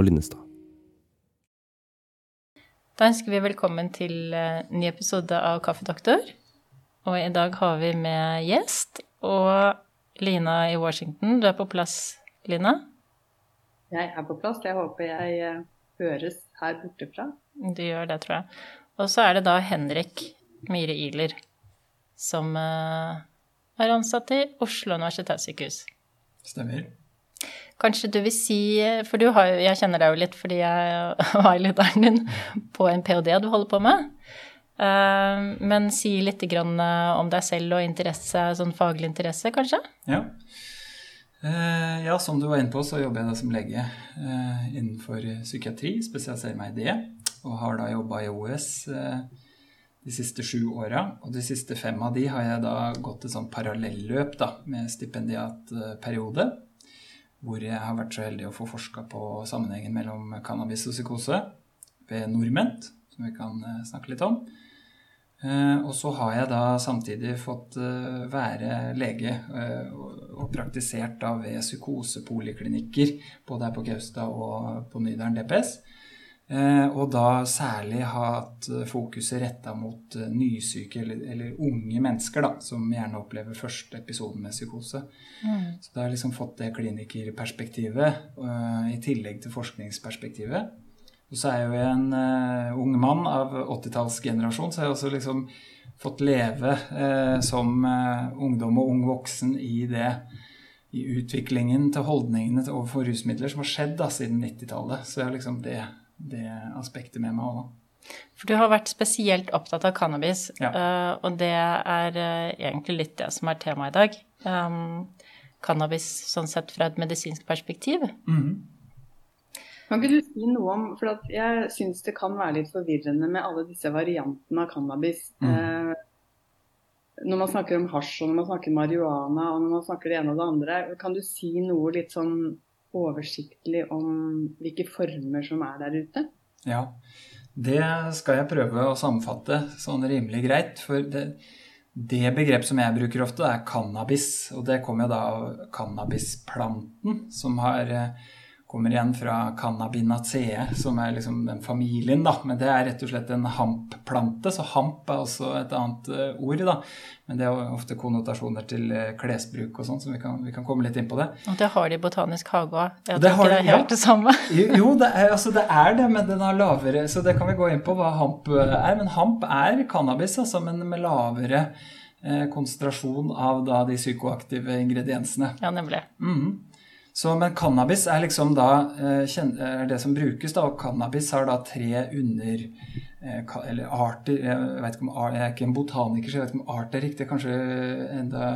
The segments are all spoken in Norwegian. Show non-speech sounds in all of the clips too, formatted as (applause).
Og Linnestad. Da ønsker vi velkommen til en ny episode av Kaffedoktor. Og i dag har vi med gjest og Lina i Washington. Du er på plass, Lina? Jeg er på plass. Jeg håper jeg eh, høres her borte fra. Du gjør det, tror jeg. Og så er det da Henrik Myhre Ihler, som eh, er ansatt i Oslo universitetssykehus. Stemmer. Kanskje du vil si, for du har jeg kjenner deg jo litt fordi jeg (laughs) var lederen din på en ph.d. du holder på med. Eh, Men si litt eh, om deg selv og interesse, sånn faglig interesse, kanskje? Ja. Eh, ja, som du var inne på, så jobber jeg da som lege innenfor psykiatri. Spesialiserer meg i det. Og har da jobba i eh, de siste sju åra. Og de siste fem av de har jeg da gått et sånn parallelløp da, med stipendiatperiode. Hvor jeg har vært så heldig å få forska på sammenhengen mellom cannabis og psykose ved Norment, som vi kan eh, snakke litt om. Eh, Og så har jeg da samtidig fått eh, være lege og praktisert da ved psykosepoliklinikker, både her på Gaustad og på Nydalen DPS. Eh, Og da særlig hatt fokuset retta mot eh, nysyke eller, eller unge mennesker, da, som gjerne opplever første episoden med psykose. Så da har jeg liksom fått det klinikerperspektivet eh, i tillegg til forskningsperspektivet. Og så er jeg jo en uh, ung mann av 80-tallsgenerasjon, så jeg har også liksom fått leve uh, som uh, ungdom og ung voksen i det i utviklingen til holdningene til- overfor rusmidler som har skjedd da, siden 90-tallet. Så jeg har liksom det, det aspektet med meg òg, da. For du har vært spesielt opptatt av cannabis, Ja. uh, og det er uh, egentlig litt det som er temaet i dag. Um, Cannabis sånn sett fra et medisinsk perspektiv. Kan ikke du si noe om For at jeg syns det kan være litt forvirrende med alle disse variantene av cannabis. Eh, når man snakker om hasj, og når man snakker marihuana, og når man snakker det ene og det andre. Kan du si noe litt sånn oversiktlig om hvilke former som er der ute? Ja, det skal jeg prøve å sammenfatte sånn rimelig greit. For det, det begrep som jeg bruker ofte, er cannabis. Og det kommer jo da av cannabisplanten, som har, eh, kommer igjen fra cannabinaceae, som er liksom den familien, da. Men det er rett og slett en hampplante, så hamp er også et annet eh, ord, da. Men det er ofte konnotasjoner til eh, klesbruk og sånn, så vi kan, vi kan komme litt inn på det. Og det har de i Botanisk hage òg. Jeg tror ikke det er helt ja. det samme. (laughs) Jo, det er, altså det er det, men den har lavere Så det kan vi gå inn på hva hamp er. Men hamp er cannabis, altså, men med lavere eh, konsentrasjon av da de psykoaktive ingrediensene. Ja, nemlig. Mhm. Så, men cannabis er liksom da eh, er det som brukes, da, og cannabis har da tre under eh, Eller arter Jeg ikke om jeg er ikke en botaniker, så jeg vet ikke om art er riktig. Kanskje enda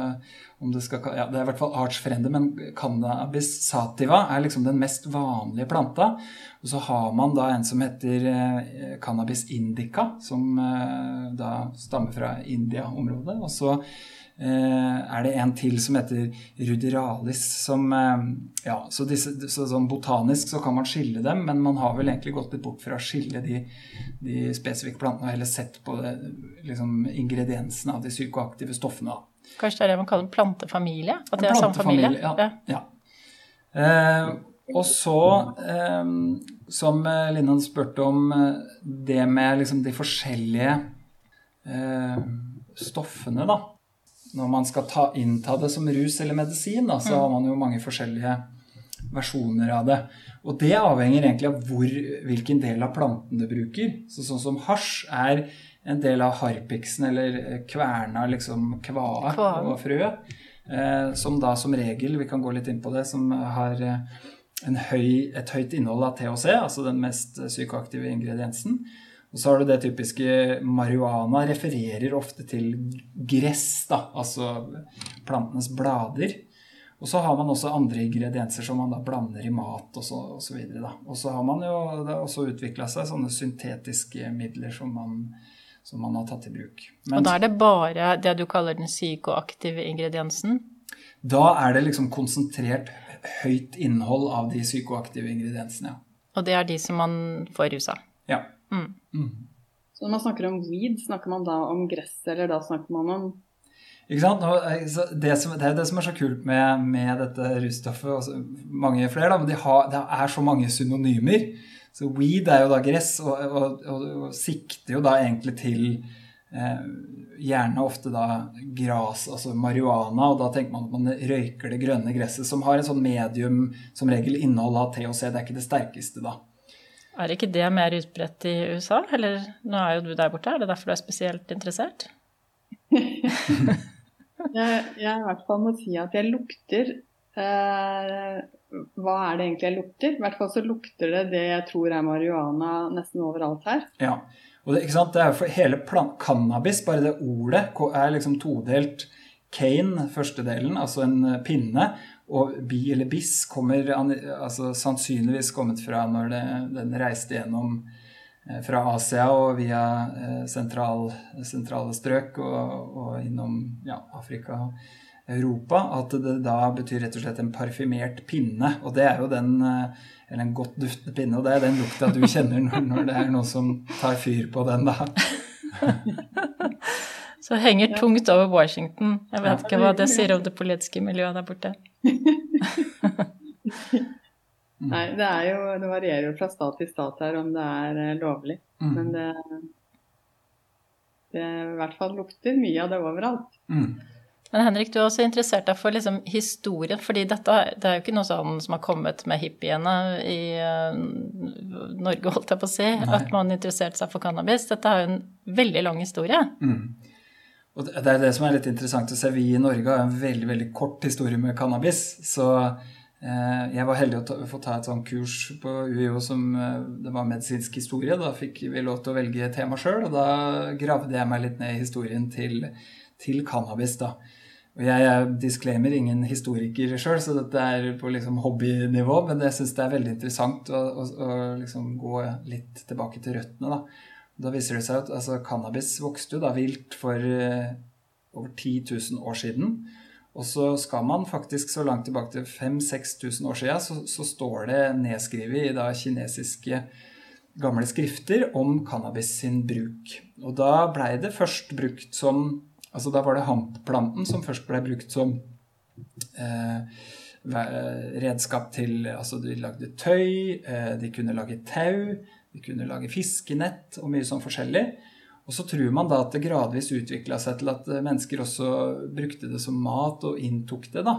om det skal Ja, det er i hvert fall artsfrende, men cannabis sativa er liksom den mest vanlige planta. Og så har man da en som heter eh, cannabis indica, som da stammer fra India-området. Og så er det en til som heter ruderalis, som eh, Ja, så, disse, så sånn botanisk så kan man skille dem, men man har vel egentlig gått litt bort fra å skille de, de spesifikke plantene, og heller sett på det, liksom, ingrediensene av de psykoaktive stoffene. Kanskje det er det man kaller plantefamilie? At det er samme familie? Ja. ja. Eh, og så, eh, som eh, Linnan spurte om, eh, det med liksom de forskjellige eh, stoffene, da. Når man skal ta, innta det som rus eller medisin, da, så har man jo mange forskjellige versjoner av det. Og det avhenger egentlig av hvor, hvilken del av planten du bruker. Så sånn som hasj er en del av harpiksen, eller kverna, liksom kvae og frøet. Eh, som da som regel, vi kan gå litt inn på det, som har eh, en høy, et høyt innhold av THC, altså den mest psykoaktive ingrediensen. Og så har du det typiske marihuana refererer ofte til gress, da, altså plantenes blader. Og så har man også andre ingredienser som man da blander i mat og så, og så videre. Da. Og så har man jo også utvikla seg sånne syntetiske midler som man, som man har tatt i bruk. Men Og da er det bare det du kaller den psykoaktive ingrediensen? da er det liksom konsentrert høyt innhold av de psykoaktive ingrediensene, ja. Og det er de som man får i av? ja. Mm. Mm. Så når man snakker om weed, snakker man da om gress, eller da snakker man om Ikke sant? Det, som, det, er det som er så kult med, med dette russtoffet, og mange flere, da, men de har, det er så mange synonymer. Så weed er jo da gress, og, og, og, og sikter jo da egentlig til eh, gjerne ofte da gras, altså marihuana, og da tenker man at man røyker det grønne gresset, som har en sånn medium som regel innhold av THC. Det er ikke det sterkeste, da. Er ikke det mer utbredt i USA? Eller nå er jo du der borte, er det derfor du er spesielt interessert? (laughs) jeg, jeg i hvert fall må si at jeg lukter eh, Hva er det egentlig jeg lukter? I hvert fall så lukter det det jeg tror er marihuana nesten overalt her. Ja, og det, ikke sant? det er for hele plan cannabis, bare det ordet, er liksom todelt. Cane, første delen, altså en pinne, og bi eller bis kommer altså, sannsynligvis kommet fra når det, den reiste gjennom Eh, fra Asia og via eh, sentral, sentrale strøk og, og innom ja, Afrika og Europa, at det da betyr rett og slett en parfymert pinne. Og det er jo den eh, Eller en godt duftende pinne, og det er den lukta du kjenner når, når det er noen som tar fyr på den, da. (laughs) Så henger tungt over Washington. Jeg vet ikke hva det sier om det politiske miljøet der borte. Mm. Nei, det, er jo, det varierer jo fra stat til stat her om det er eh, lovlig. Mm. Men det, det i hvert fall lukter mye av det overalt. Mm. Men Henrik, du er også interessert deg for liksom historien. fordi dette det er jo ikke noe sånn som har kommet med hippiene i uh, Norge, holdt jeg på å si, Nei. at man interesserte seg for cannabis. Dette er jo en veldig lang historie. Mm. Og det er det som er litt interessant å se. Vi i Norge har en veldig veldig kort historie med cannabis. Så Eh, jeg var heldig å få ta et sånt kurs på UiO som eh, det var medisinsk historie. Da fikk vi lov til å velge tema sjøl, og da gravde jeg meg litt ned i historien til, til cannabis. da. Og jeg er disclaimer ingen historiker sjøl, så dette er på liksom hobbynivå. Men jeg syns det er veldig interessant å, å, å liksom gå litt tilbake til røttene. Da Da viser det seg at altså, cannabis vokste jo da vilt for uh, over 10 000 år siden. Og så skal man faktisk så langt tilbake til 5000-6000 år siden, så, så, står det nedskrevet i da kinesiske gamle skrifter om cannabis sin bruk. Og da blei det først brukt som Altså da var det hampplanten som først blei brukt som eh, redskap til Altså de lagde tøy, eh, de kunne lage tau, de kunne lage fiskenett og mye sånn forskjellig. Og så tror man da at det gradvis utvikla seg til at mennesker også brukte det som mat og inntok det. da.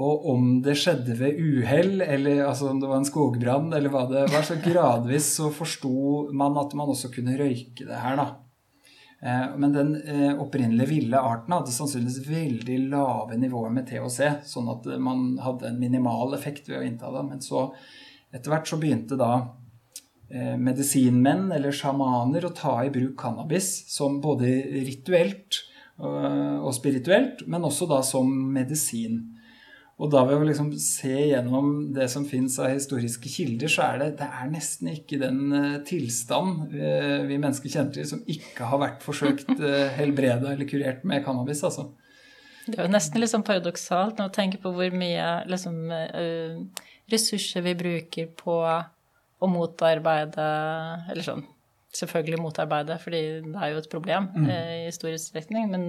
Og om det skjedde ved uhell, eller altså om det var en skogbrann, eller hva det var, så gradvis så forsto man at man også kunne røyke det her, da. Eh, men den eh, opprinnelige ville arten hadde sannsynligvis veldig lave nivåer med THC, sånn at man hadde en minimal effekt ved å innta det. Men så etter hvert så begynte da medisinmenn eller sjamaner å ta i bruk cannabis som både rituelt eh, og spirituelt, men også da som medisin. Og da ved å liksom se gjennom det som fins av historiske kilder, så er det, det er nesten ikke den uh, tilstand vi mennesker kjenner til, som ikke har vært forsøkt helbreda eller kurert med cannabis. altså. Det er jo nesten litt sånn paradoksalt når man tenker på hvor mye liksom, ressurser vi bruker på å motarbeide Eller sånn selvfølgelig motarbeide, fordi det er jo et problem mm. eh, i stor utstrekning. Men,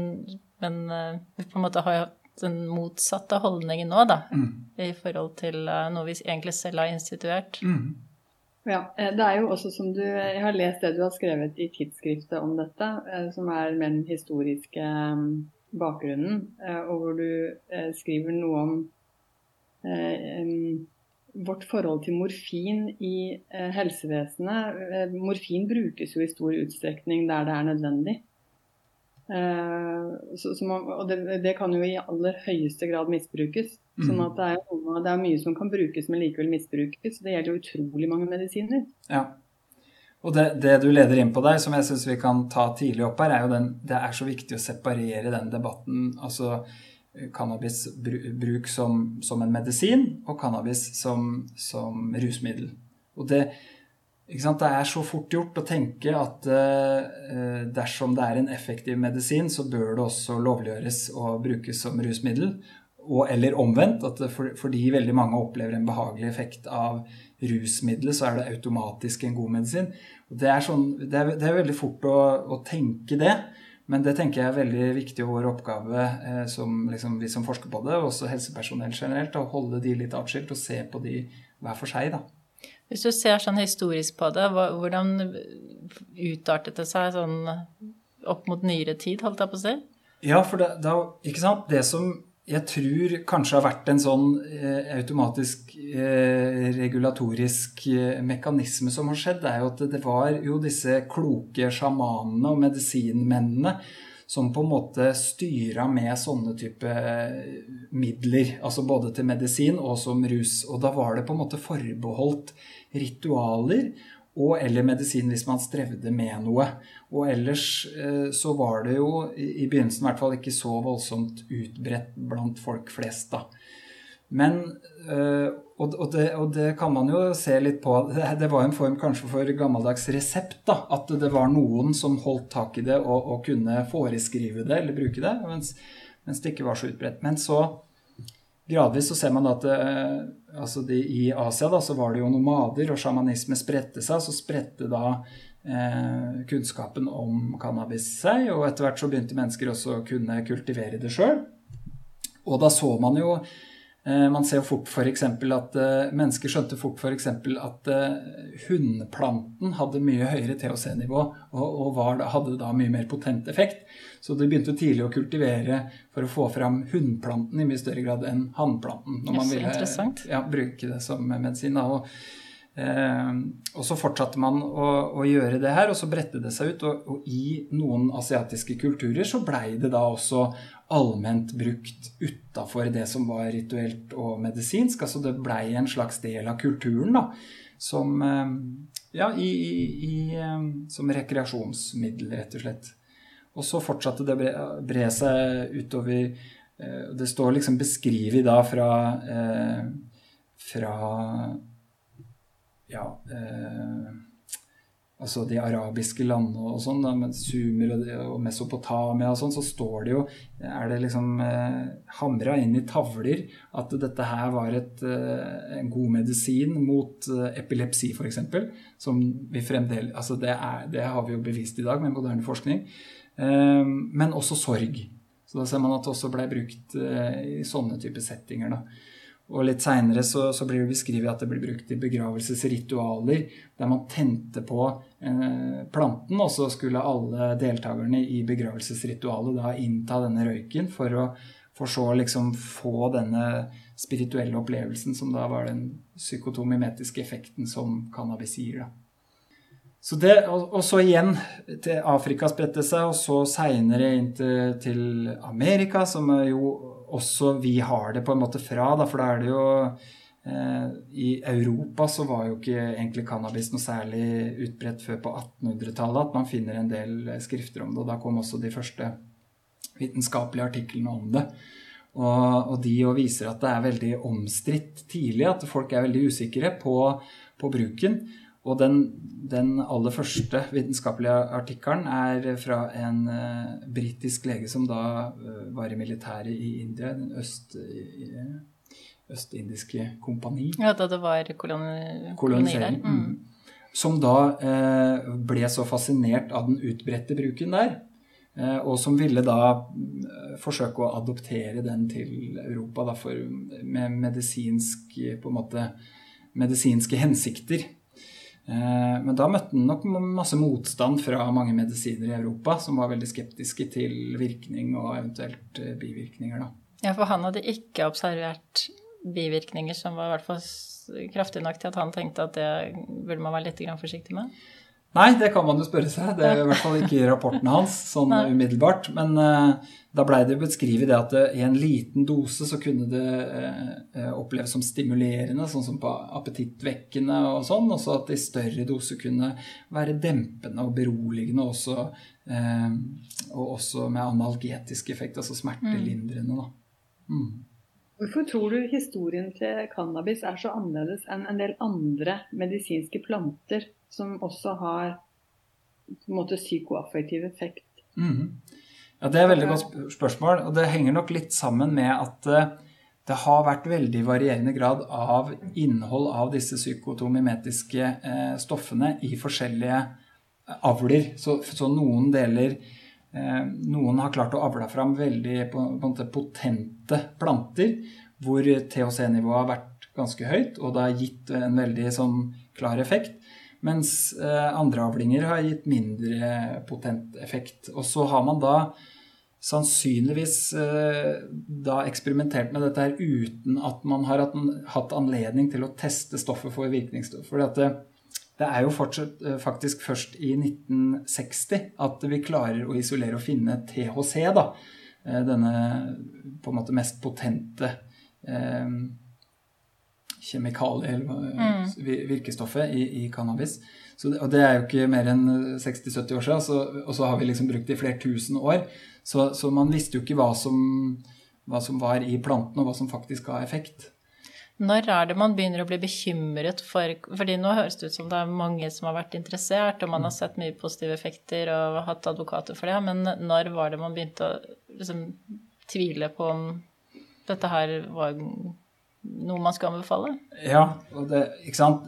men eh, vi på en måte har jo hatt den motsatte holdningen nå, da, mm. i forhold til eh, noe vi egentlig selv har instituert. Mm. Ja, eh, det er jo også som du Jeg har lest det du har skrevet i tidsskriftet om dette, eh, som er med den historiske um, bakgrunnen, eh, og hvor du skriver noe om vårt forhold til morfin i eh, helsevesenet. Eh, morfin brukes jo i stor utstrekning der det er nødvendig. Eh, så, så man, og det, det, kan jo i aller høyeste grad misbrukes. Mm. sånn at det er, det er, mye som kan brukes, men likevel misbrukes. Det gjelder jo utrolig mange medisiner. Ja. Og det, det, du leder inn på der, som jeg syns vi kan ta tidlig opp her, er jo den Det er så viktig å separere den debatten. altså cannabisbruk som, som, en medisin og cannabis som, som rusmiddel. Og det, det, er så fort gjort å tenke at eh, dersom det er en effektiv medisin, så bør det også lovliggjøres og brukes som rusmiddel. Og, eller omvendt, at for, fordi veldig mange opplever en behagelig effekt av rusmiddelet, så er det automatisk en god medisin. Det, er sånn, det, er, det er veldig fort å, å tenke det. Men det tenker jeg er veldig viktig og vår oppgave eh, som liksom, vi som forsker på det, og også helsepersonell generelt, å holde de litt atskilt og se på de hver for seg. da. Hvis du ser sånn historisk på det, hvordan utartet det seg sånn opp mot nyere tid, holdt jeg på å si? Ja, for det, da, ikke sant? det som jeg tror kanskje har vært en sånn eh, automatisk eh, regulatorisk eh, mekanisme som har skjedd, er jo at det var jo disse kloke sjamanene og medisinmennene som på en måte styra med sånne type eh, midler. Altså både til medisin og som rus. Og da var det på en måte forbeholdt ritualer og eller medisin hvis man strevde med noe. Og ellers eh, så var det jo i begynnelsen i hvert fall ikke så voldsomt utbredt blant folk flest, da. Men eh, og, det, og, det, kan man jo se litt på. (laughs) Det, var en form kanskje for gammeldags resept. da, At det var noen som holdt tak i det og, og kunne foreskrive det eller bruke det, mens, mens, det ikke var så utbredt. Men så gradvis så ser man at det, altså de, i Asia da, så var det jo nomader, og sjamanisme spredte seg. Så spredte da eh, kunnskapen om cannabis seg, og etter hvert så begynte mennesker også å kunne kultivere det sjøl. Og da så man jo eh, man ser jo fort f.eks. at eh, mennesker skjønte fort f.eks. at uh, hundplanten hadde mye høyere THC-nivå og, og var, hadde da mye mer potent effekt. Så de begynte tidlig å kultivere for å få fram hundplanten i mye større grad enn hannplanten. Når man ville ja, bruke det som medisin. Og, eh, og, så fortsatte man å, å, gjøre det her, og så bredte det seg ut. Og, og i noen asiatiske kulturer så blei det da også allment brukt utafor det som var rituelt og medisinsk. Altså det blei en slags del av kulturen, da. Som, eh, ja, i, i, i, som rekreasjonsmiddel, rett og slett. Og så fortsatte det å bre seg utover eh, Det står liksom beskrevet da fra, eh, fra ja, eh, altså de arabiske landene og sånn, med Sumer og, Mesopotamia og sånn, så står det jo Er det liksom eh, hamra inn i tavler at dette her var et, eh, en god medisin mot eh, epilepsi, f.eks. Som vi fremdeles Altså det, er, det har vi jo bevist i dag med moderne forskning. Ehm, men også sorg. Så da ser man at det også ble brukt eh, i sånne typer settinger. Da. Og litt seinere så, så, blir det beskrevet at det blir brukt i begravelsesritualer, der man tente på eh, planten, og så skulle alle deltakerne i begravelsesritualet da innta denne røyken for å for så liksom få denne spirituelle opplevelsen, som da var den psykotomimetiske effekten som cannabis gir. da. Så det, og, og, så igjen til Afrika spredte seg, og så seinere inn til, til, Amerika, som jo også vi har det på en måte fra, da, for da er det jo eh, I Europa så var jo ikke egentlig cannabis noe særlig utbredt før på 1800-tallet, at man finner en del skrifter om det, og da kom også de første vitenskapelige artiklene om det. Og, og de jo viser at det er veldig omstridt tidlig, at folk er veldig usikre på, på bruken. Og den, den, aller første vitenskapelige artikkelen er fra en uh, britisk lege som da uh, var i militæret i India, den øst, uh, østindiske kompani. Ja, da det var koloni kolonisering. Mm. mm. Som da uh, ble så fascinert av den utbredte bruken der. Og som ville da forsøke å adoptere den til Europa da, for, med medisinsk, på en måte, medisinske hensikter. Eh, men da møtte han nok masse motstand fra mange medisiner i Europa, som var veldig skeptiske til virkning og eventuelt eh, bivirkninger. Da. Ja, for han hadde ikke observert bivirkninger som var i hvert fall kraftige nok til at han tenkte at det burde man være litt forsiktig med? Nei, det kan man jo spørre seg. Det er i hvert fall ikke i rapporten hans sånn umiddelbart. Men uh, da blei det beskrevet det at det, i en liten dose så kunne det uh, oppleves som stimulerende, sånn som på appetittvekkende og sånn. Og så at det i større dose kunne være dempende og beroligende også. Uh, og også med analgetisk effekt, altså smertelindrende, da. Mm. Hvorfor tror du historien til cannabis er så annerledes enn en del andre medisinske planter som også har måte psykoaffektiv effekt? Mm. Ja, Det er et veldig godt spørsmål. Og det henger nok litt sammen med at eh, det har vært veldig varierende grad av innhold av disse psykotomimetiske eh, stoffene i forskjellige avler. Så, så noen deler eh, noen har klart å avle fram veldig på, på potente planter hvor THC-nivået har vært ganske høyt, og det har gitt en veldig sånn klar effekt. Mens eh, andre avlinger har gitt mindre potent effekt. Og så har man da sannsynligvis eh, da eksperimentert med dette her uten at man har hatt anledning til å teste stoffet for virkningsstoff. For det, det, er jo fortsatt, eh, faktisk først i 1960 at vi klarer å isolere og finne THC, da. Denne på en måte mest potente eh, kjemikalier, mm. virkestoffet, i, i cannabis. Så, og det er jo ikke mer enn 60-70 år siden, så, og så har vi liksom brukt det i flere tusen år. Så, så man visste jo ikke hva som, hva som var i plantene, og hva som faktisk ga effekt. Når er det man begynner å bli bekymret for fordi nå høres det ut som det er mange som har vært interessert, og man har sett mye positive effekter og hatt advokater for det, men når var det man begynte å liksom, tvile på om dette her var noe man skal anbefale? Ja, og det,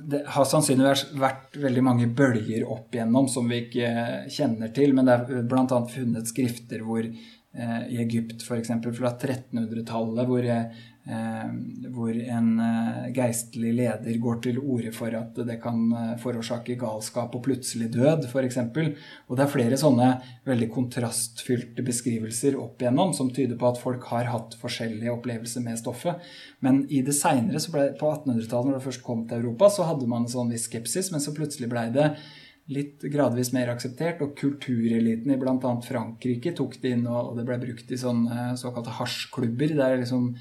det, har sannsynligvis vært veldig mange bølger opp igjennom som vi ikke kjenner til. Men det er bl.a. funnet skrifter hvor eh, i Egypt f.eks. fra 1300-tallet hvor eh, Eh, hvor en eh, geistlig leder går til orde for at det kan eh, forårsake galskap og plutselig død, f.eks. Og det er flere sånne veldig kontrastfylte beskrivelser opp igjennom som tyder på at folk har hatt forskjellige opplevelser med stoffet. Men i det seinere, på 1800-tallet, når det først kom til Europa, så hadde man en sånn viss skepsis, men så plutselig blei det litt gradvis mer akseptert, og kultureliten i bl.a. Frankrike tok det inn, og det ble brukt i sånne såkalte hasjklubber. der liksom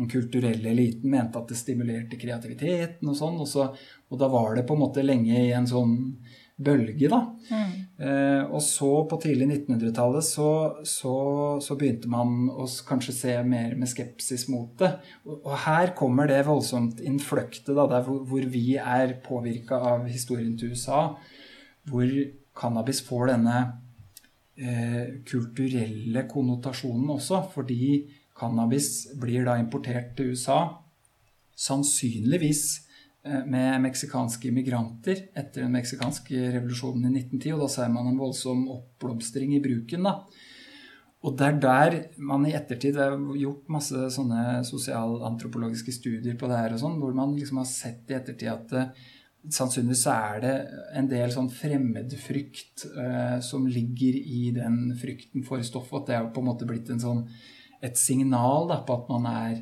den kulturelle eliten mente at det stimulerte kreativiteten og sånn. Og, så, og, da var det på en måte lenge i en sånn bølge, da. Mm. Eh, og så på tidlig 1900-tallet så, så, så, begynte man å kanskje se mer med skepsis mot det. Og, og her kommer det voldsomt innfløkte, da, der hvor, hvor vi er påvirka av historien til USA, hvor cannabis får denne eh, kulturelle konnotasjonen også, fordi Cannabis blir da importert til USA, sannsynligvis eh, med meksikanske immigranter etter den meksikanske revolusjonen i 1910. Og da ser man en voldsom oppblomstring i bruken. da. Og det er der man i ettertid har gjort masse sånne sosialantropologiske studier på det her, og sånn, hvor man liksom har sett i ettertid at uh, sannsynligvis er det en del sånn fremmedfrykt uh, som ligger i den frykten for stoffet. At det er på en måte blitt en sånn et signal da, på at man er,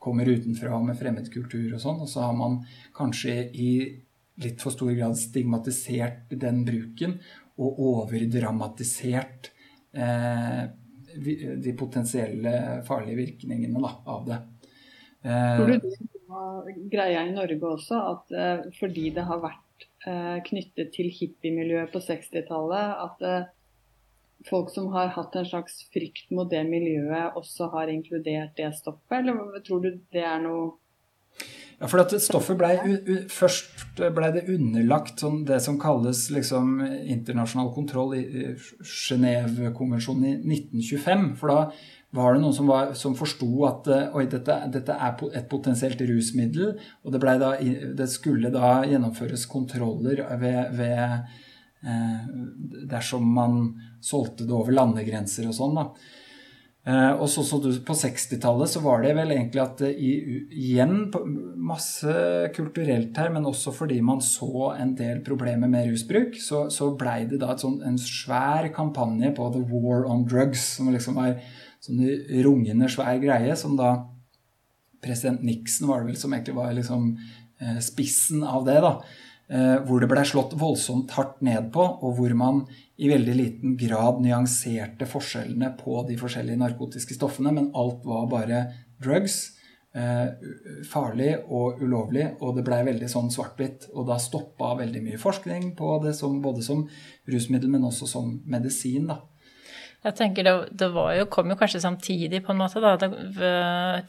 kommer utenfra med fremmed kultur og sånn. Og så har man kanskje i litt for stor grad stigmatisert den bruken og overdramatisert eh, de potensielle farlige virkningene da, av det. Eh, Tror du det greia i Norge også, at eh, fordi det har vært eh, knyttet til hippiemiljøet på 60-tallet, at eh, folk som har hatt en slags frykt mot det miljøet, også har inkludert det stoffet, eller tror du det er noe ja, for at stoffet ble, Først ble det underlagt sånn det som kalles liksom, internasjonal kontroll i Genévekonvensjonen i 1925. For da var det noen som, var, som forsto at oi, dette, dette, er et potensielt rusmiddel. Og det, da, det skulle da gjennomføres kontroller ved, ved Eh, dersom man solgte det over landegrenser og sånn. da. Eh, og så, så du, På 60-tallet så var det vel egentlig at det i, igjen masse kulturelt her, men også fordi man så en del problemer med rusbruk, så, så blei det da sånt, en svær kampanje på The War on Drugs, som liksom var sånn rungende svær greie, som da president Nixon var det vel som egentlig var liksom eh, spissen av det. da, Eh, hvor det ble slått voldsomt hardt ned på, og hvor man i veldig liten grad nyanserte forskjellene på de forskjellige narkotiske stoffene, men alt var bare drugs. Eh, farlig og ulovlig, og det blei veldig sånn svart-hvitt. Og da stoppa veldig mye forskning på det som, både som rusmiddel, men også som medisin. da. Jeg tenker det, det jo, kom jo kanskje samtidig, på en måte, da, det,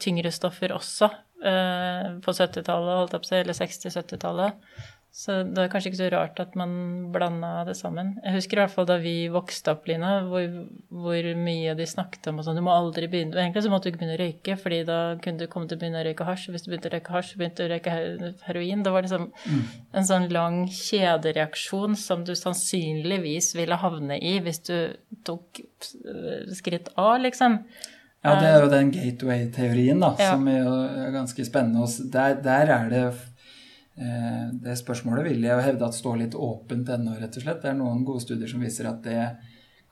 tyngre stoffer også. Eh, på 70-tallet, holdt jeg på å si, eller 60-70-tallet Så det er kanskje ikke så rart at man blanda det sammen. Jeg husker i hvert fall da vi vokste opp, Lina, hvor, hvor mye de snakket om og sånn Du må aldri begynne Egentlig så måtte du ikke begynne å røyke, fordi da kunne du komme til å begynne å røyke hasj. Hvis du begynte å røyke hasj, begynte du å røyke heroin. Det var liksom mm. en sånn lang kjedereaksjon som du sannsynligvis ville havne i hvis du tok skritt A, liksom. Ja, det er jo den gateway-teorien, da, ja. som er ganske spennende. Der, der er det Eh, det spørsmålet vil jeg hevde at står litt åpent ennå, rett og slett. Det er noen gode studier som viser at det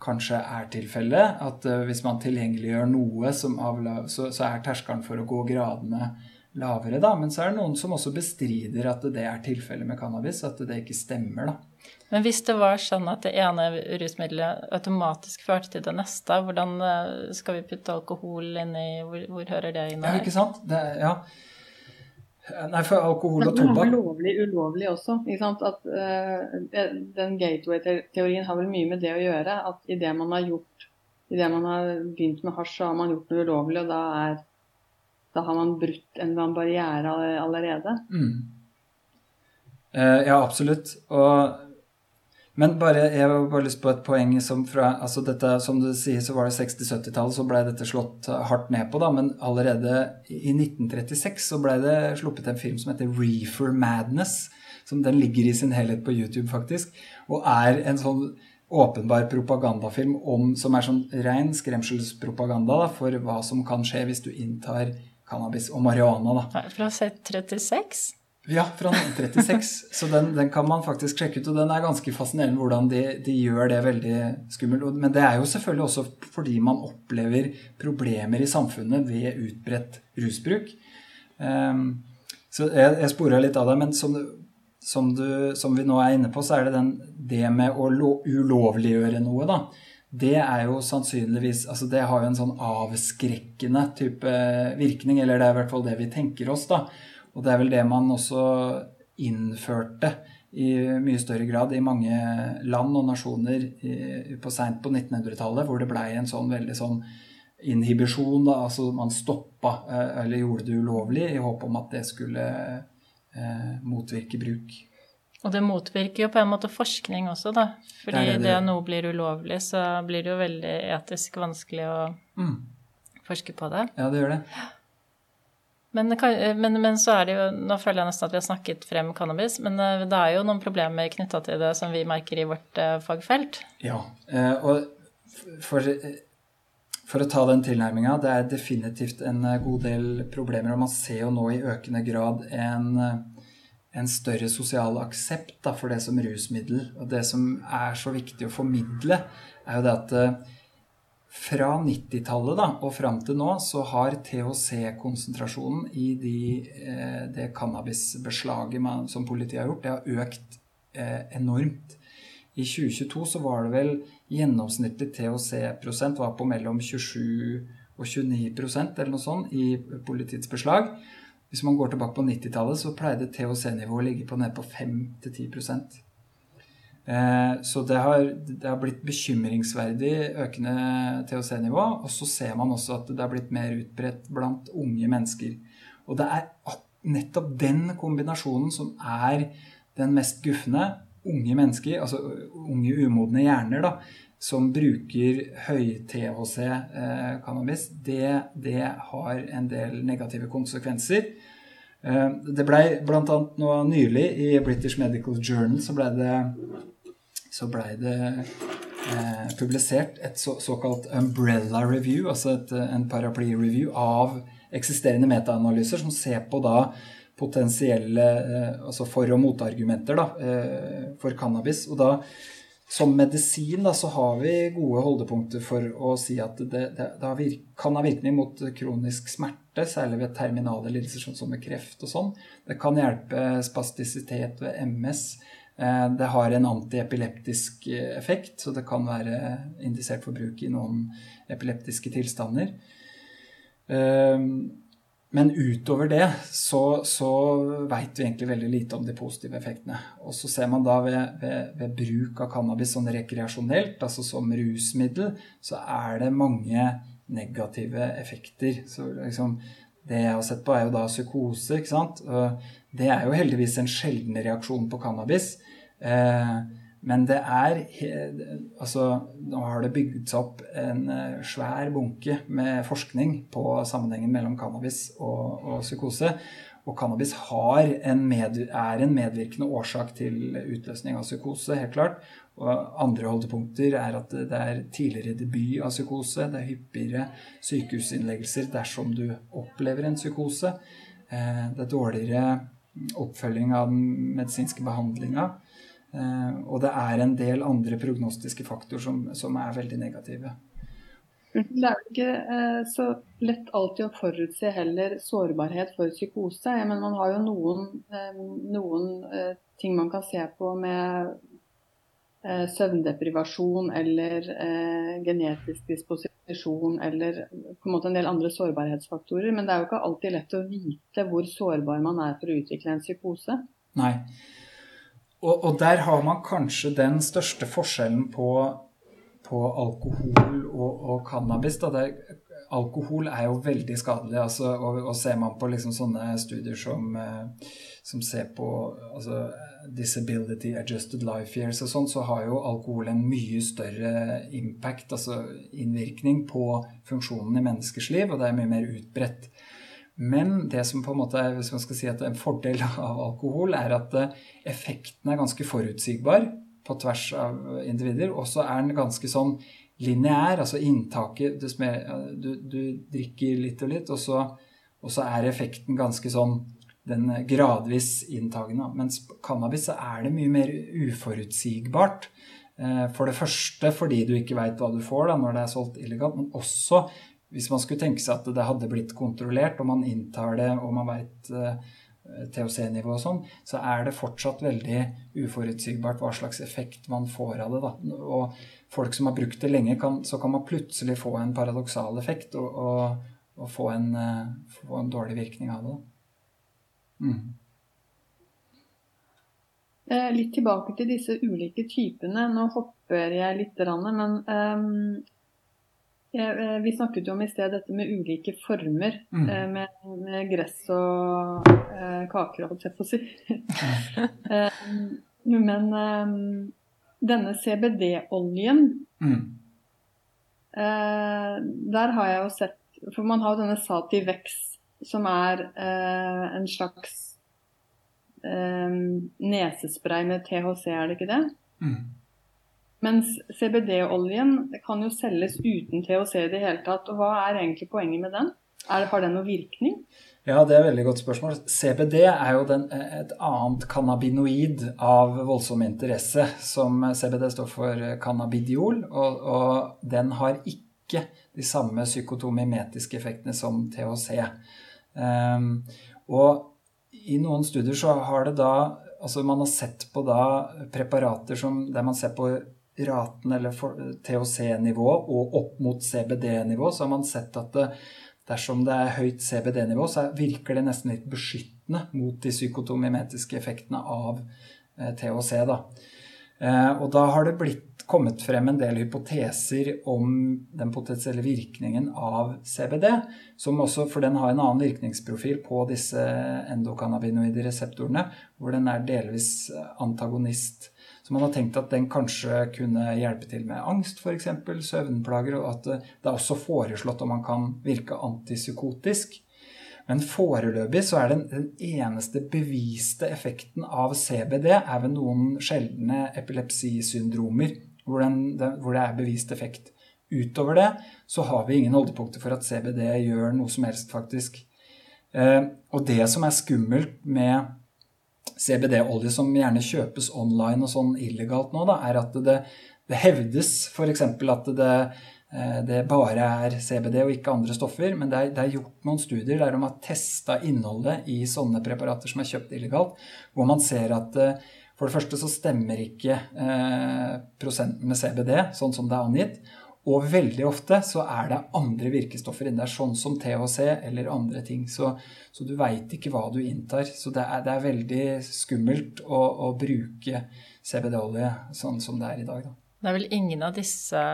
kanskje er tilfellet. At eh, hvis man tilgjengeliggjør noe, så, er terskelen for å gå gradene lavere, da. Men så er det noen som også bestrider at det er tilfellet med cannabis. At det ikke stemmer, da. Men hvis det var sånn at det ene rusmiddelet automatisk førte til det neste, hvordan eh, skal vi putte alkohol inn i Hvor, hvor hører det inn? Ja, ikke sant? Det, ja. Nei, for alkohol og tobakk det lovlig ulovlig også. At uh, Den gateway-teorien har vel mye med det å gjøre. At idet man har gjort Idet man har begynt med hasj, så har man gjort noe ulovlig, og da, er, da har man brutt en eller annen barriere allerede. Mm. Uh, ja, absolutt. Og men bare, jeg har bare lyst på et poeng som fra altså dette, Som du sier, så var det 60-70-tallet, så ble dette slått hardt ned på. da, Men allerede i 1936 så ble det sluppet en film som heter Reefer Madness. som Den ligger i sin helhet på YouTube, faktisk. Og er en sånn åpenbar propagandafilm om, som er sånn ren skremselspropaganda da, for hva som kan skje hvis du inntar cannabis og marihuana. da. Fra 36? Ja, fra 1936. Så den, den, kan man faktisk sjekke ut. Og den er ganske fascinerende hvordan de, de, gjør det veldig skummelt. Men det er jo selvfølgelig også fordi man opplever problemer i samfunnet ved utbredt rusbruk. Um, så jeg, jeg spora litt av deg, Men som, som, du, som, vi nå er inne på, så er det den, det med å lo, ulovliggjøre noe, da. Det er jo sannsynligvis altså Det har jo en sånn avskrekkende type virkning, eller det er i hvert fall det vi tenker oss, da. Og det er vel det man også innførte i mye større grad i mange land og nasjoner på seint på 1900-tallet, hvor det blei en sånn veldig sånn inhibisjon. Da, altså man stoppa eh, eller gjorde det ulovlig i håp om at det skulle eh, motvirke bruk. Og det motvirker jo på en måte forskning også, da. Fordi det, det, det. det noe blir ulovlig, så blir det jo veldig etisk vanskelig å mm. forske på det. Ja, det gjør det. Men, men, men, så er det jo Nå føler jeg nesten at vi har snakket frem cannabis, men eh, det er jo noen problemer knytta til det som vi merker i vårt uh, fagfelt. Ja, og for, for, å ta den tilnærminga, det er definitivt en god del problemer. Og man ser jo nå i økende grad en, en større sosial aksept for det som rusmiddel. Og det som er så viktig å formidle, er jo det at fra 90-tallet og fram til nå så har THC-konsentrasjonen i de, eh, det cannabisbeslaget som politiet har gjort, det har økt eh, enormt. I 2022 så var det vel gjennomsnittlig THC-prosent var på mellom 27 og 29% eller noe sånt i politiets beslag. Hvis man går tilbake på 90-tallet, så pleide THC-nivået å ligge på nede på 5-10 Eh, så det har, det har, blitt bekymringsverdig økende THC-nivå. Og så ser man også at det har blitt mer utbredt blant unge mennesker. Og det er nettopp den kombinasjonen som er den mest gufne. Unge mennesker, altså unge umodne hjerner, da, som bruker høy-THC-cannabis, eh, det, det, har en del negative konsekvenser. Eh, det blei bl.a. nå nylig i British Medical Journal så ble det så blei det eh, publisert et så, såkalt umbrella review, altså et, en paraply-review av eksisterende metaanalyser som ser på da potensielle eh, altså for- og motargumenter da, eh, for cannabis. Og da som medisin da, så har vi gode holdepunkter for å si at det, det, det virk, kan ha virkning mot kronisk smerte, særlig ved terminale lidelser sånn som med kreft og sånn. Det kan hjelpe spastisitet ved MS. Eh, det har en antiepileptisk eh, effekt, så det kan være indisert for bruk i noen epileptiske tilstander. Eh, men utover det så, så veit vi egentlig veldig lite om de positive effektene. Og så ser man da ved, ved, ved bruk av cannabis sånn rekreasjonelt, altså som rusmiddel, så er det mange negative effekter. Så liksom det jeg har sett på, er jo da psykose, ikke sant. Det er jo heldigvis en sjelden reaksjon på cannabis. Eh, men det er Altså, nå har det bygd seg opp en eh, svær bunke med forskning på sammenhengen mellom cannabis og, og psykose. Og cannabis en med, er en medvirkende årsak til utløsning av psykose, helt klart. Og andre holdepunkter er at det er tidligere debut av psykose. Det er hyppigere sykehusinnleggelser dersom du opplever en psykose. Eh, det er dårligere oppfølging av den medisinske behandlinga. Eh, og det er en del andre prognostiske faktorer som, som er veldig negative. Det er jo ikke eh, så lett alltid å forutse heller sårbarhet for psykose. Men man har jo noen, eh, noen ting man kan se på med søvndeprivasjon eller genetisk disposisjon eller på en måte en del andre sårbarhetsfaktorer. Men det er jo ikke alltid lett å vite hvor sårbar man er for å utvikle en psykose. Nei. Og, og, der har man kanskje den største forskjellen på, på alkohol og, og cannabis. Det, alkohol er jo veldig skadelig. Altså, og, og, ser man på liksom sånne studier som, eh, som ser på altså, disability adjusted life years og sånn, så har jo alkohol en mye større impact, altså innvirkning, på funksjonen i menneskers liv, og det er mye mer utbredt. Men det som på en måte er, hvis man skal si at en fordel (laughs) av alkohol, er at eh, effekten er ganske forutsigbar på tvers av individer. Og så er den ganske sånn lineær, altså inntaket du, du, du, drikker litt og litt, og så, og så, er effekten ganske sånn den gradvis inntagende. Mens cannabis så er det mye mer uforutsigbart. Eh, for det første fordi du ikke veit hva du får da, når det er solgt illegalt, men også hvis man skulle tenke seg at det hadde blitt kontrollert, og man inntar det, og man veit eh, THC-nivå og sånn, så er det fortsatt veldig uforutsigbart hva slags effekt man får av det. Da. Og folk som har brukt det lenge, kan, så kan man plutselig få en paradoksal effekt og, og, og få, en, uh, få, en, dårlig virkning av det. Mm. Eh, litt tilbake til disse ulike typene. Nå hopper jeg litt, men um, Eh, vi snakket jo om i sted dette med ulike former. Mm. Eh, med, med, gress og eh, kaker, holdt jeg på å si. (laughs) Men denne CBD-oljen mm. Der har jeg jo sett For man har jo denne Sativex, som er en slags nesespray med THC, er det ikke det? Mm. Mens CBD-oljen kan jo selges uten THC i det hele tatt. Og hva er egentlig poenget med den? Er, har den noen virkning? Ja, det er et veldig godt spørsmål. CBD er jo den, et annet cannabinoid av voldsom interesse. Som CBD står for cannabidiol, og, og den har ikke de samme psykotomimetiske effektene som THC. Um, ehm, og i noen studier så har det da Altså man har sett på da preparater som, der man ser på raten eller THC-nivå og opp mot CBD-nivå, så har man sett at det, dersom det er høyt CBD-nivå, så virker det nesten litt beskyttende mot de psykotomimetiske effektene av eh, THC. Da. Eh, og da har det blitt kommet frem en del hypoteser om den potensielle virkningen av CBD, som også, for den har en annen virkningsprofil på disse endokannabinoide reseptorene, hvor den er delvis antagonist så man har tenkt at den kanskje kunne hjelpe til med angst, f.eks. Søvnplager, og at det er også foreslått om man kan virke antipsykotisk. Men foreløpig så er den, den eneste beviste effekten av CBD er ved noen sjeldne epilepsisyndromer hvor, den, hvor det er bevist effekt. Utover det så har vi ingen holdepunkter for at CBD gjør noe som helst, faktisk. Eh, og det som er skummelt med CBD-olje som gjerne kjøpes online og sånn illegalt nå, da, er at det, det hevdes f.eks. at det, eh, det, bare er CBD og ikke andre stoffer. Men det er, det er gjort noen studier der de har testa innholdet i sånne preparater som er kjøpt illegalt, hvor man ser at eh, for det første så stemmer ikke eh, prosenten med CBD sånn som det er angitt. Og veldig ofte så er det andre virkestoffer inni der, sånn som THC eller andre ting. Så, så du veit ikke hva du inntar. Så det er, det er veldig skummelt å, å bruke CBD-olje sånn som det er i dag. Da. Det er vel ingen av disse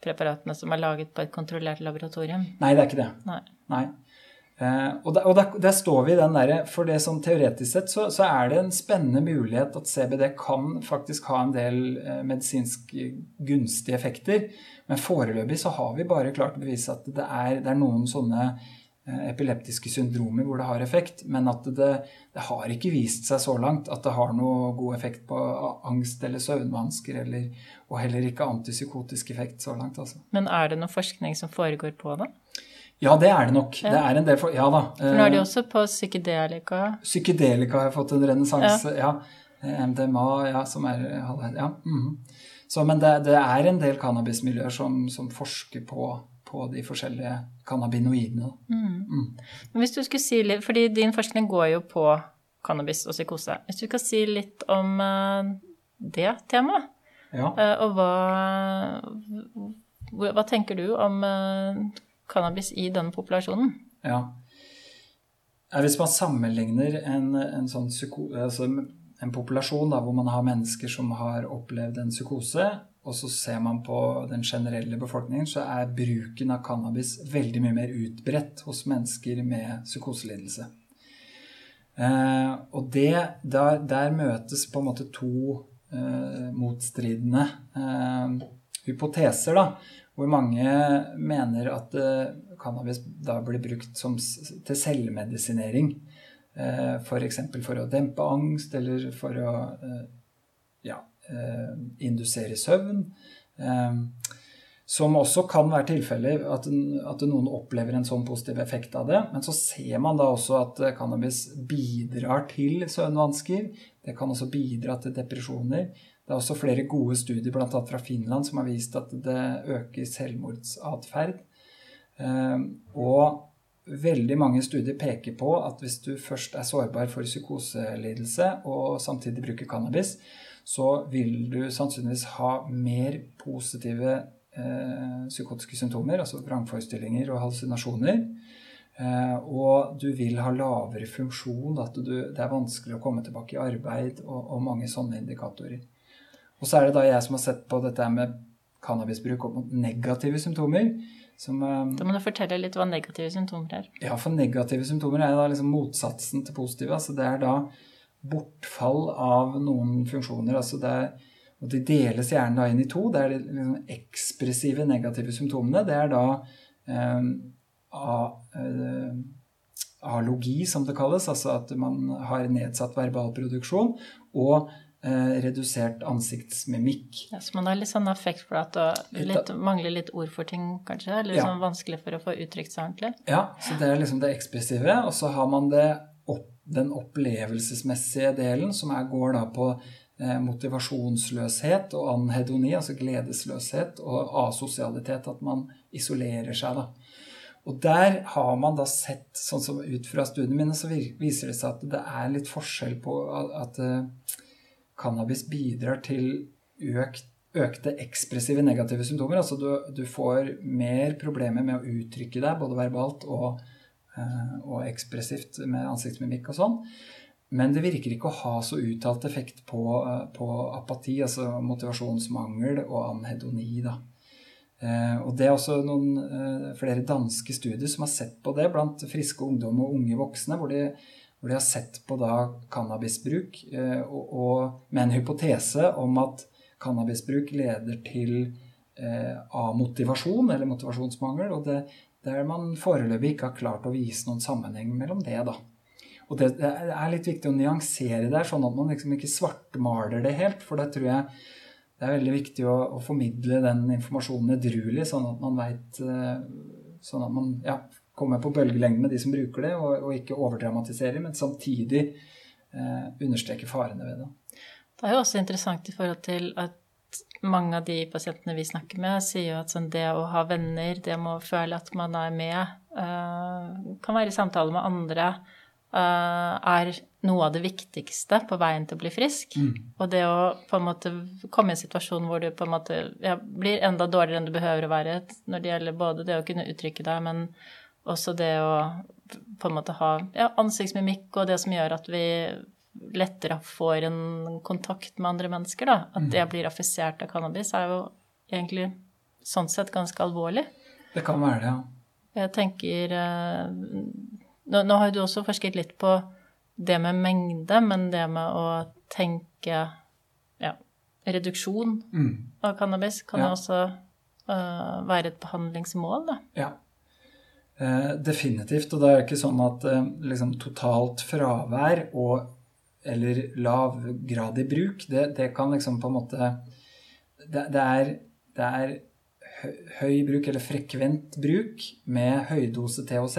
preparatene som er laget på et kontrollert laboratorium? Nei, det er ikke det. Nei. Nei. Eh, og der, og der, der, står vi i den derre For det som teoretisk sett så, så, er det en spennende mulighet at CBD kan faktisk ha en del eh, medisinsk gunstige effekter. Men foreløpig så har vi bare klart å bevise at det er, det er noen sånne eh, epileptiske syndromer hvor det har effekt, men at det, det, har ikke vist seg så langt at det har noe god effekt på angst eller søvnvansker, eller, og heller ikke antipsykotisk effekt så langt. Altså. Men er det noe forskning som foregår på det? Ja, det er det nok. Ja. Det er en del for, ja da. For nå er de eh, også på psykedelika. Psykedelika har fått en renessanse, ja. ja. MDMA, ja, som er Ja. Mm. Så, men det, det, er en del cannabismiljøer som, som forsker på, på, de forskjellige cannabinoidene. Mm. Mm. Men hvis du skulle si litt, fordi din forskning går jo på cannabis og psykose. Hvis du skal si litt om uh, det temaet, ja. og hva, hva tenker du om cannabis i denne populasjonen. Ja. Hvis man sammenligner en, en, sånn altså en populasjon da, hvor man har mennesker som har opplevd en psykose, og så ser man på den generelle befolkningen, så er bruken av cannabis veldig mye mer utbredt hos mennesker med psykoselidelse. Eh, og det, der, der, møtes på en måte to eh, motstridende eh, hypoteser. da, hvor mange mener at uh, cannabis da blir brukt som, til selvmedisinering. F.eks. For, for å dempe angst eller for å uh, ja, indusere søvn. som også kan være tilfellet at, at, noen opplever en sånn positiv effekt av det. Men så ser man da også at cannabis bidrar til søvnvansker. Det kan også bidra til depresjoner. Det er også flere gode studier, bl.a. fra Finland, som har vist at det øker selvmordsatferd. Ehm, og veldig mange studier peker på at hvis du først er sårbar for psykoselidelse og samtidig bruker cannabis, så vil du sannsynligvis ha mer positive eh, psykotiske symptomer, altså vrangforestillinger og hallusinasjoner. Eh, og du vil ha lavere funksjon, at du, det er vanskelig å komme tilbake i arbeid og, og mange sånne indikatorer. Og så er det da jeg som har sett på dette med cannabisbruk opp mot negative symptomer. Som, um, da må du fortelle litt hva negative symptomer er. Ja, for negative symptomer er da liksom motsatsen til positive. Altså det er da bortfall av noen funksjoner. altså det er, og De deles gjerne da inn i to. Det er de liksom ekspressive negative symptomene. Det er da eh, a, eh, alogi, som det kalles. Altså at man har nedsatt verbal produksjon. Og Eh, redusert ansiktsmimikk. Ja, så man har litt sånn affektflat og litt, mangler litt ord for ting, kanskje? Eller ja. sånn vanskelig for å få uttrykt seg ordentlig? Ja, så det er liksom det ekspressive. Og så har man det opp, den opplevelsesmessige delen, som er, går da på eh, motivasjonsløshet og anhedoni, altså gledesløshet, og asosialitet, at man isolerer seg, da. Og der har man da sett, sånn som ut fra studiene mine, så viser det seg at det er litt forskjell på at, at eh, cannabis bidrar til økt, økte ekspressive negative symptomer. Altså du, du, får mer problemer med å uttrykke deg, både verbalt og, uh, og ekspressivt med ansiktsmimikk og sånn. Men det virker ikke å ha så uttalt effekt på, uh, på apati, altså motivasjonsmangel og anhedoni. da. Uh, og Det er også noen flere danske studier som har sett på det blant friske ungdom og unge voksne, hvor de hvor de har sett på da cannabisbruk eh, og, og, med en hypotese om at cannabisbruk leder til eh, A-motivasjon eller motivasjonsmangel. Og det, der man foreløpig ikke har klart å vise noen sammenheng mellom det. da. Og det, det er litt viktig å nyansere der, sånn at man liksom ikke svartmaler det helt. For det tror jeg det er veldig viktig å, å formidle den informasjonen edruelig, sånn at man veit eh, Sånn at man ja, komme på bølgelengde med de som bruker det, og, og ikke overdramatisere, men samtidig eh, understreke farene ved det. Det er jo også interessant i forhold til at mange av de pasientene vi snakker med, sier jo at sånn det å ha venner, det å føle at man er med, uh, kan være i samtale med andre, uh, er noe av det viktigste på veien til å bli frisk. Mm. Og det å på en måte komme i en situasjon hvor du på en måte ja, blir enda dårligere enn du behøver å være når det gjelder både det å kunne uttrykke deg, men også det å på en måte ha ja, ansiktsmimikk og det som gjør at vi lettere får en kontakt med andre mennesker, da. At mm. blir affisert av cannabis, er jo egentlig sånn sett ganske alvorlig. Det kan være det, ja. Jeg tenker eh, nå, nå har jo du også forsket litt på det med mengde, men det med å tenke ja, reduksjon Mm. av cannabis kan Ja. også uh, være et behandlingsmål, da. Ja. Eh, definitivt. Og det er ikke sånn at eh, liksom, totalt fravær og eller lavgradig bruk, det, det kan liksom på en måte Det, det er, det er høy bruk, eller frekvent bruk, med høydose THC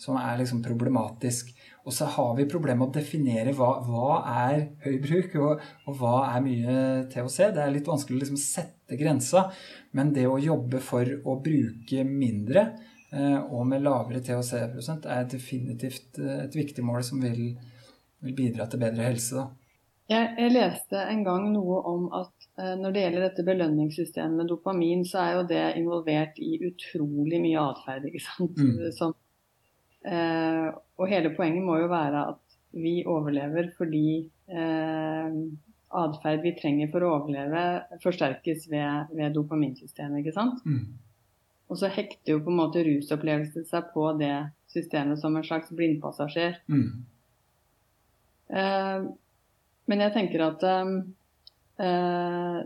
som er liksom problematisk. Og så har vi problemet med å definere hva, hva er høy bruk, og, og hva er mye THC. Det er litt vanskelig å liksom sette grensa, men det å jobbe for å bruke mindre og med lavere THC-prosent er definitivt eh, et viktig mål som vil, vil bidra til bedre helse. Da. Jeg, jeg leste en gang noe om at eh, når det gjelder dette belønningssystemet med dopamin, så er jo det involvert i utrolig mye atferd. ikke sant? Mm. (laughs) Som, eh, og hele poenget må jo være at vi overlever fordi eh, atferd vi trenger for å overleve, forsterkes ved, ved dopaminsystemet. ikke sant? Mm. Og så hekter jo på en måte rusopplevelse seg på det systemet som en slags blindpassasjer. Mm. Eh, men jeg tenker at eh, eh,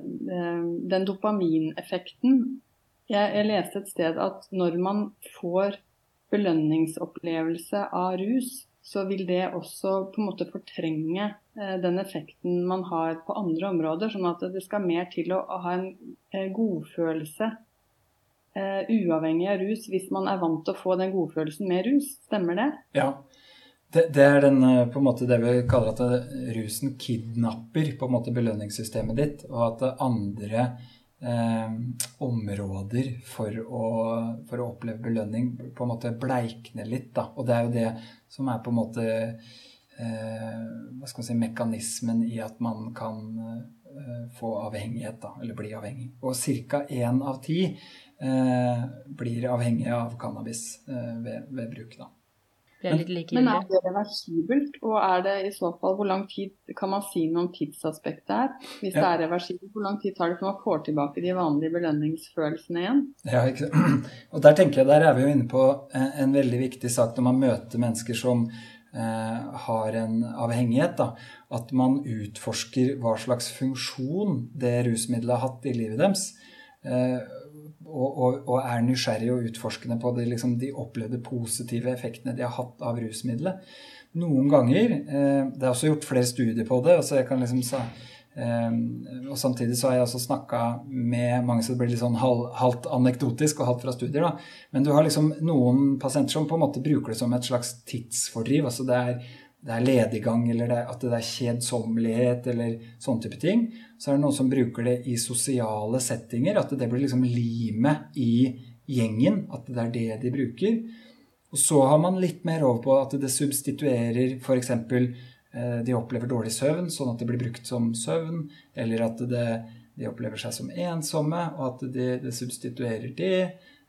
den dopamineffekten jeg, jeg leste et sted at når man får belønningsopplevelse av rus, så vil det også på en måte fortrenge eh, den effekten man har på andre områder. Sånn at det skal mer til å, å ha en eh, godfølelse eh, uavhengig av rus, hvis man er vant til å få den godfølelsen med rus. Stemmer det? Ja. Det, det er den, eh, på en måte det vi kaller at rusen kidnapper på en måte belønningssystemet ditt, og at andre eh, områder for å, for å oppleve belønning på en måte bleikner litt. Da. Og det er jo det som er på en måte eh, hva skal man si, mekanismen i at man kan eh, få avhengighet, da, eller bli avhengig. Og ca. én av ti eh, blir avhengig av cannabis eh, ved, ved bruk. da. Det er litt Men er det reversibelt, og er det i så fall hvor lang tid Kan man si noe om tidsaspektet her? Hvis det er reversibelt, hvor lang tid tar det før man får tilbake de vanlige belønningsfølelsene igjen? Ja, ikke? (clears throat) Og der tenker jeg, der er vi jo inne på en, en veldig viktig sak når man møter mennesker som eh, har en avhengighet. Da. At man utforsker hva slags funksjon det rusmiddelet har hatt i livet deres. Eh, og, og, og er nysgjerrig og utforskende på de, liksom, de opplevde positive effektene de har hatt av rusmiddelet. Noen ganger eh, Det er også gjort flere studier på det. altså liksom så, eh, og Samtidig så har jeg også snakka med mange som blir litt sånn halv, halvt anekdotisk og halvt fra studier. da, Men du har liksom noen pasienter som på en måte bruker det som et slags tidsfordriv. altså det er det er lediggang, eller det er, at det er kjedsommelighet, eller sånne type ting. Så er det noen som bruker det i sosiale settinger, at det blir liksom limet i gjengen. At det er det de bruker. Og så har man litt mer over på at det substituerer f.eks. Eh, de opplever dårlig søvn, sånn at det blir brukt som søvn. Eller at det, de opplever seg som ensomme, og at det, det substituerer det.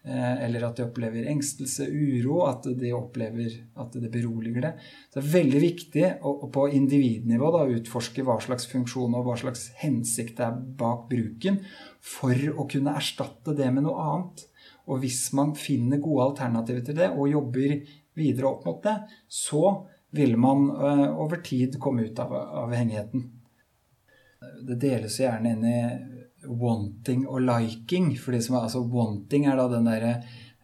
Eh, eller at de opplever engstelse, uro, at de opplever at det beroliger det. Så det er veldig viktig å, på individnivå da, utforske hva slags funksjon og hva slags hensikt det er bak bruken, for å kunne erstatte det med noe annet. Og hvis man finner gode alternativer til det, og jobber videre opp mot det, så vil man eh, over tid komme ut av avhengigheten. Det deles gjerne inn i wanting og liking. For de som er, altså wanting er da den derre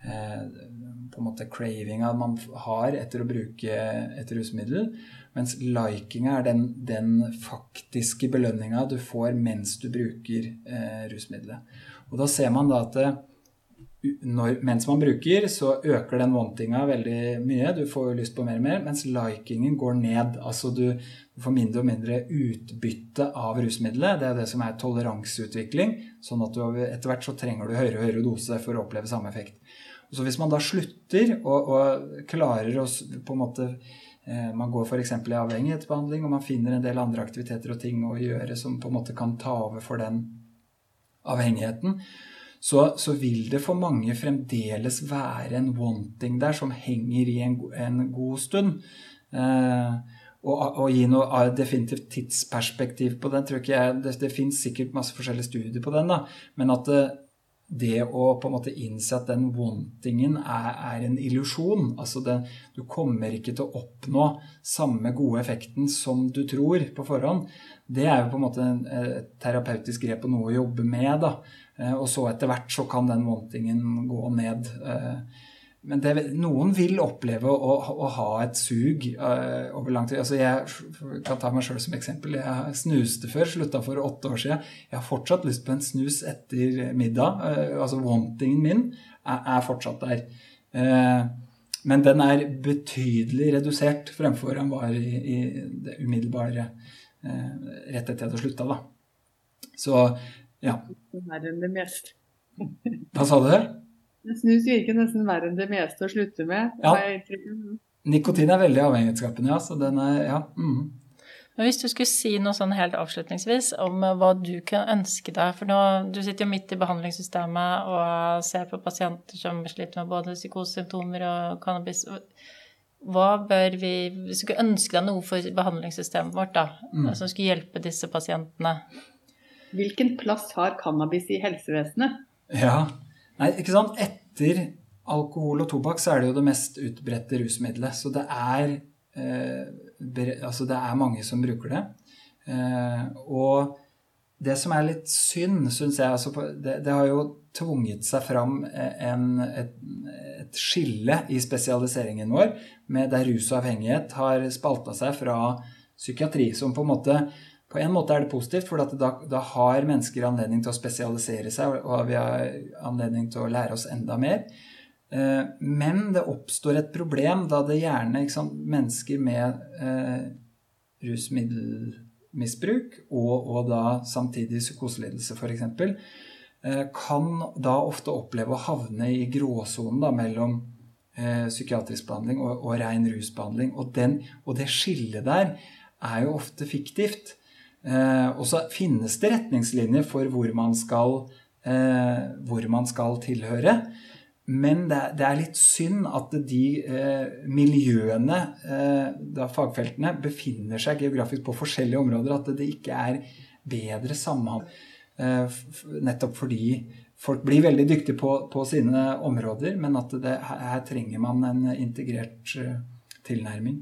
eh, på en måte cravinga man har etter å bruke et rusmiddel. Mens likinga er den, den faktiske belønninga du får mens du bruker eh, rusmiddelet. Og da ser man da at når, mens man bruker, så øker den wantinga veldig mye. Du får jo lyst på mer og mer, mens likingen går ned. Altså du, får mindre og mindre utbytte av rusmiddelet. Det er det som er toleranseutvikling. Sånn at du etter hvert så trenger du høyere og høyere dose for å oppleve samme effekt. Så hvis man da slutter og, og klarer å på en måte eh, Man går f.eks. i avhengighetsbehandling, og man finner en del andre aktiviteter og ting å gjøre som på en måte kan ta over for den avhengigheten så, så, vil det for mange fremdeles være en wanting der som henger i en, en god stund. Eh, og, og, gi noe definitivt tidsperspektiv på den, ikke jeg Det, det fins sikkert masse forskjellige studier på den, da, men at det, det å på en måte innse at den wantingen er, er en illusjon. Altså du kommer ikke til å oppnå samme gode effekten som du tror på forhånd. Det er jo på en måte et terapeutisk grep og noe å jobbe med. da. Eh, og så etter hvert så kan den wantingen gå ned. Eh, men det, noen vil oppleve å, å, ha et sug uh, over lang tid. Altså jeg kan ta meg sjøl som eksempel. Jeg snuste før, slutta for åtte år siden. Jeg har fortsatt lyst på en snus etter middag. Uh, altså wantingen min er, er fortsatt der. Uh, men den er betydelig redusert fremfor den var i, i det umiddelbare rett etter at jeg hadde slutta. Så ja. Verre enn det meste. (laughs) Hva sa du? Snus virker nesten verre enn det meste å slutte med. Ja. Nikotin er veldig avhengighetsskapende, ja. Så den er Ja. Mm. Men hvis du skulle si noe sånn helt avslutningsvis om eh, hva du kan ønske deg For nå, du sitter jo midt i behandlingssystemet og ser på pasienter som sliter med både psykosesymptomer og cannabis. Hva bør vi Hvis du skulle ønske deg noe for behandlingssystemet vårt, da, mm. som skulle hjelpe disse pasientene? Hvilken plass har cannabis i helsevesenet? Ja, Nei, ikke sant. Etter alkohol og tobakk så er det jo det mest utbredte rusmiddelet. Så det er, eh, altså det er mange som bruker det. Eh, og det som er litt synd, syns jeg altså, det, det, har jo tvunget seg fram en, et, et, skille i spesialiseringen vår, med der rus og avhengighet har spalta seg fra psykiatri, som på en måte på en måte er det positivt, for da, da, har mennesker anledning til å spesialisere seg, og vi har anledning til å lære oss enda mer. Eh, men det oppstår et problem da det gjerne sant, mennesker med eh, rusmiddelmisbruk og, og, da samtidig psykoselidelse f.eks. Eh, kan da ofte oppleve å havne i gråsonen mellom eh, psykiatrisk behandling og, og ren rusbehandling. Og, den, og det skillet der er jo ofte fiktivt. Eh, og så finnes det retningslinjer for hvor man skal, eh, hvor man skal tilhøre. Men det, er litt synd at de eh, miljøene, da fagfeltene, befinner seg geografisk på forskjellige områder. At det ikke er bedre samhandling. Nettopp fordi folk blir veldig dyktige på, på sine områder, men at det, her trenger man en integrert tilnærming.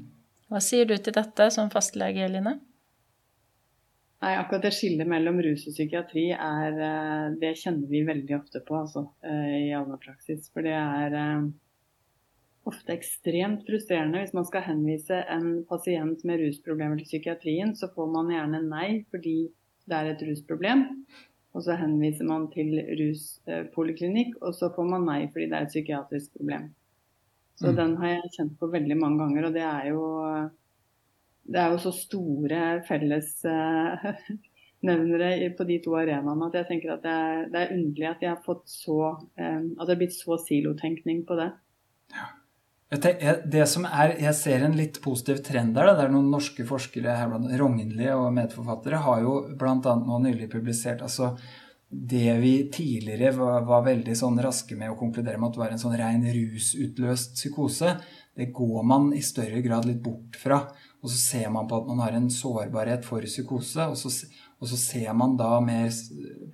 Hva sier du til dette som fastlege, Line? Nei, akkurat det skillet mellom rus og psykiatri er eh, Det kjenner vi veldig ofte på altså, eh, i allmennpraksis. For det er eh, ofte ekstremt frustrerende hvis man skal henvise en pasient med rusproblemer til psykiatrien, så får man gjerne nei fordi det er et rusproblem. Og så henviser man til ruspoliklinikk, og så får man nei fordi det er et psykiatrisk problem. Så mm. den har jeg kjent på veldig mange ganger, og det er jo det er jo så store fellesnevnere eh, (laughs) på de to arenaene at jeg tenker at det er, det er underlig at, de har fått så, eh, at det har blitt så silotenkning på det. Ja. Det som er, jeg ser en litt positiv trend der. Det er noen norske forskere her Rognli og medforfattere har jo bl.a. nå nylig publisert altså det vi tidligere var, var, veldig sånn raske med å konkludere med at det var en sånn ren rusutløst psykose, det går man i større grad litt bort fra. Og så ser man på at man har en sårbarhet for psykose, og så, og så ser man da mer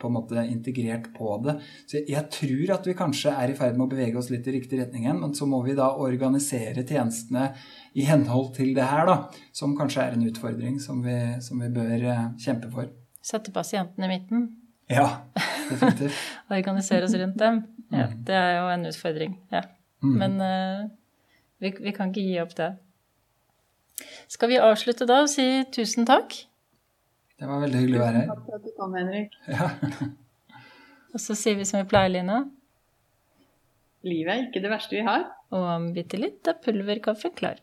på en måte integrert på det. Så jeg, jeg, tror at vi kanskje er i ferd med å bevege oss litt i riktig retning igjen, men så må vi da organisere tjenestene i henhold til det her, da. Som kanskje er en utfordring som vi, som vi bør eh, kjempe for. Sette pasienten i midten? Ja, definitivt. (laughs) organisere oss rundt dem. Ja, mm. det er jo en utfordring. Ja. Mm. Men uh, vi, vi kan ikke gi opp det. Skal vi avslutte da og si tusen takk? Det var veldig hyggelig å være her. Takk for at du kom, Henrik. Ja. (laughs) og så sier vi som vi pleier, Lina. Livet er ikke det verste vi har. Og om bitte litt er pulverkaffen klar.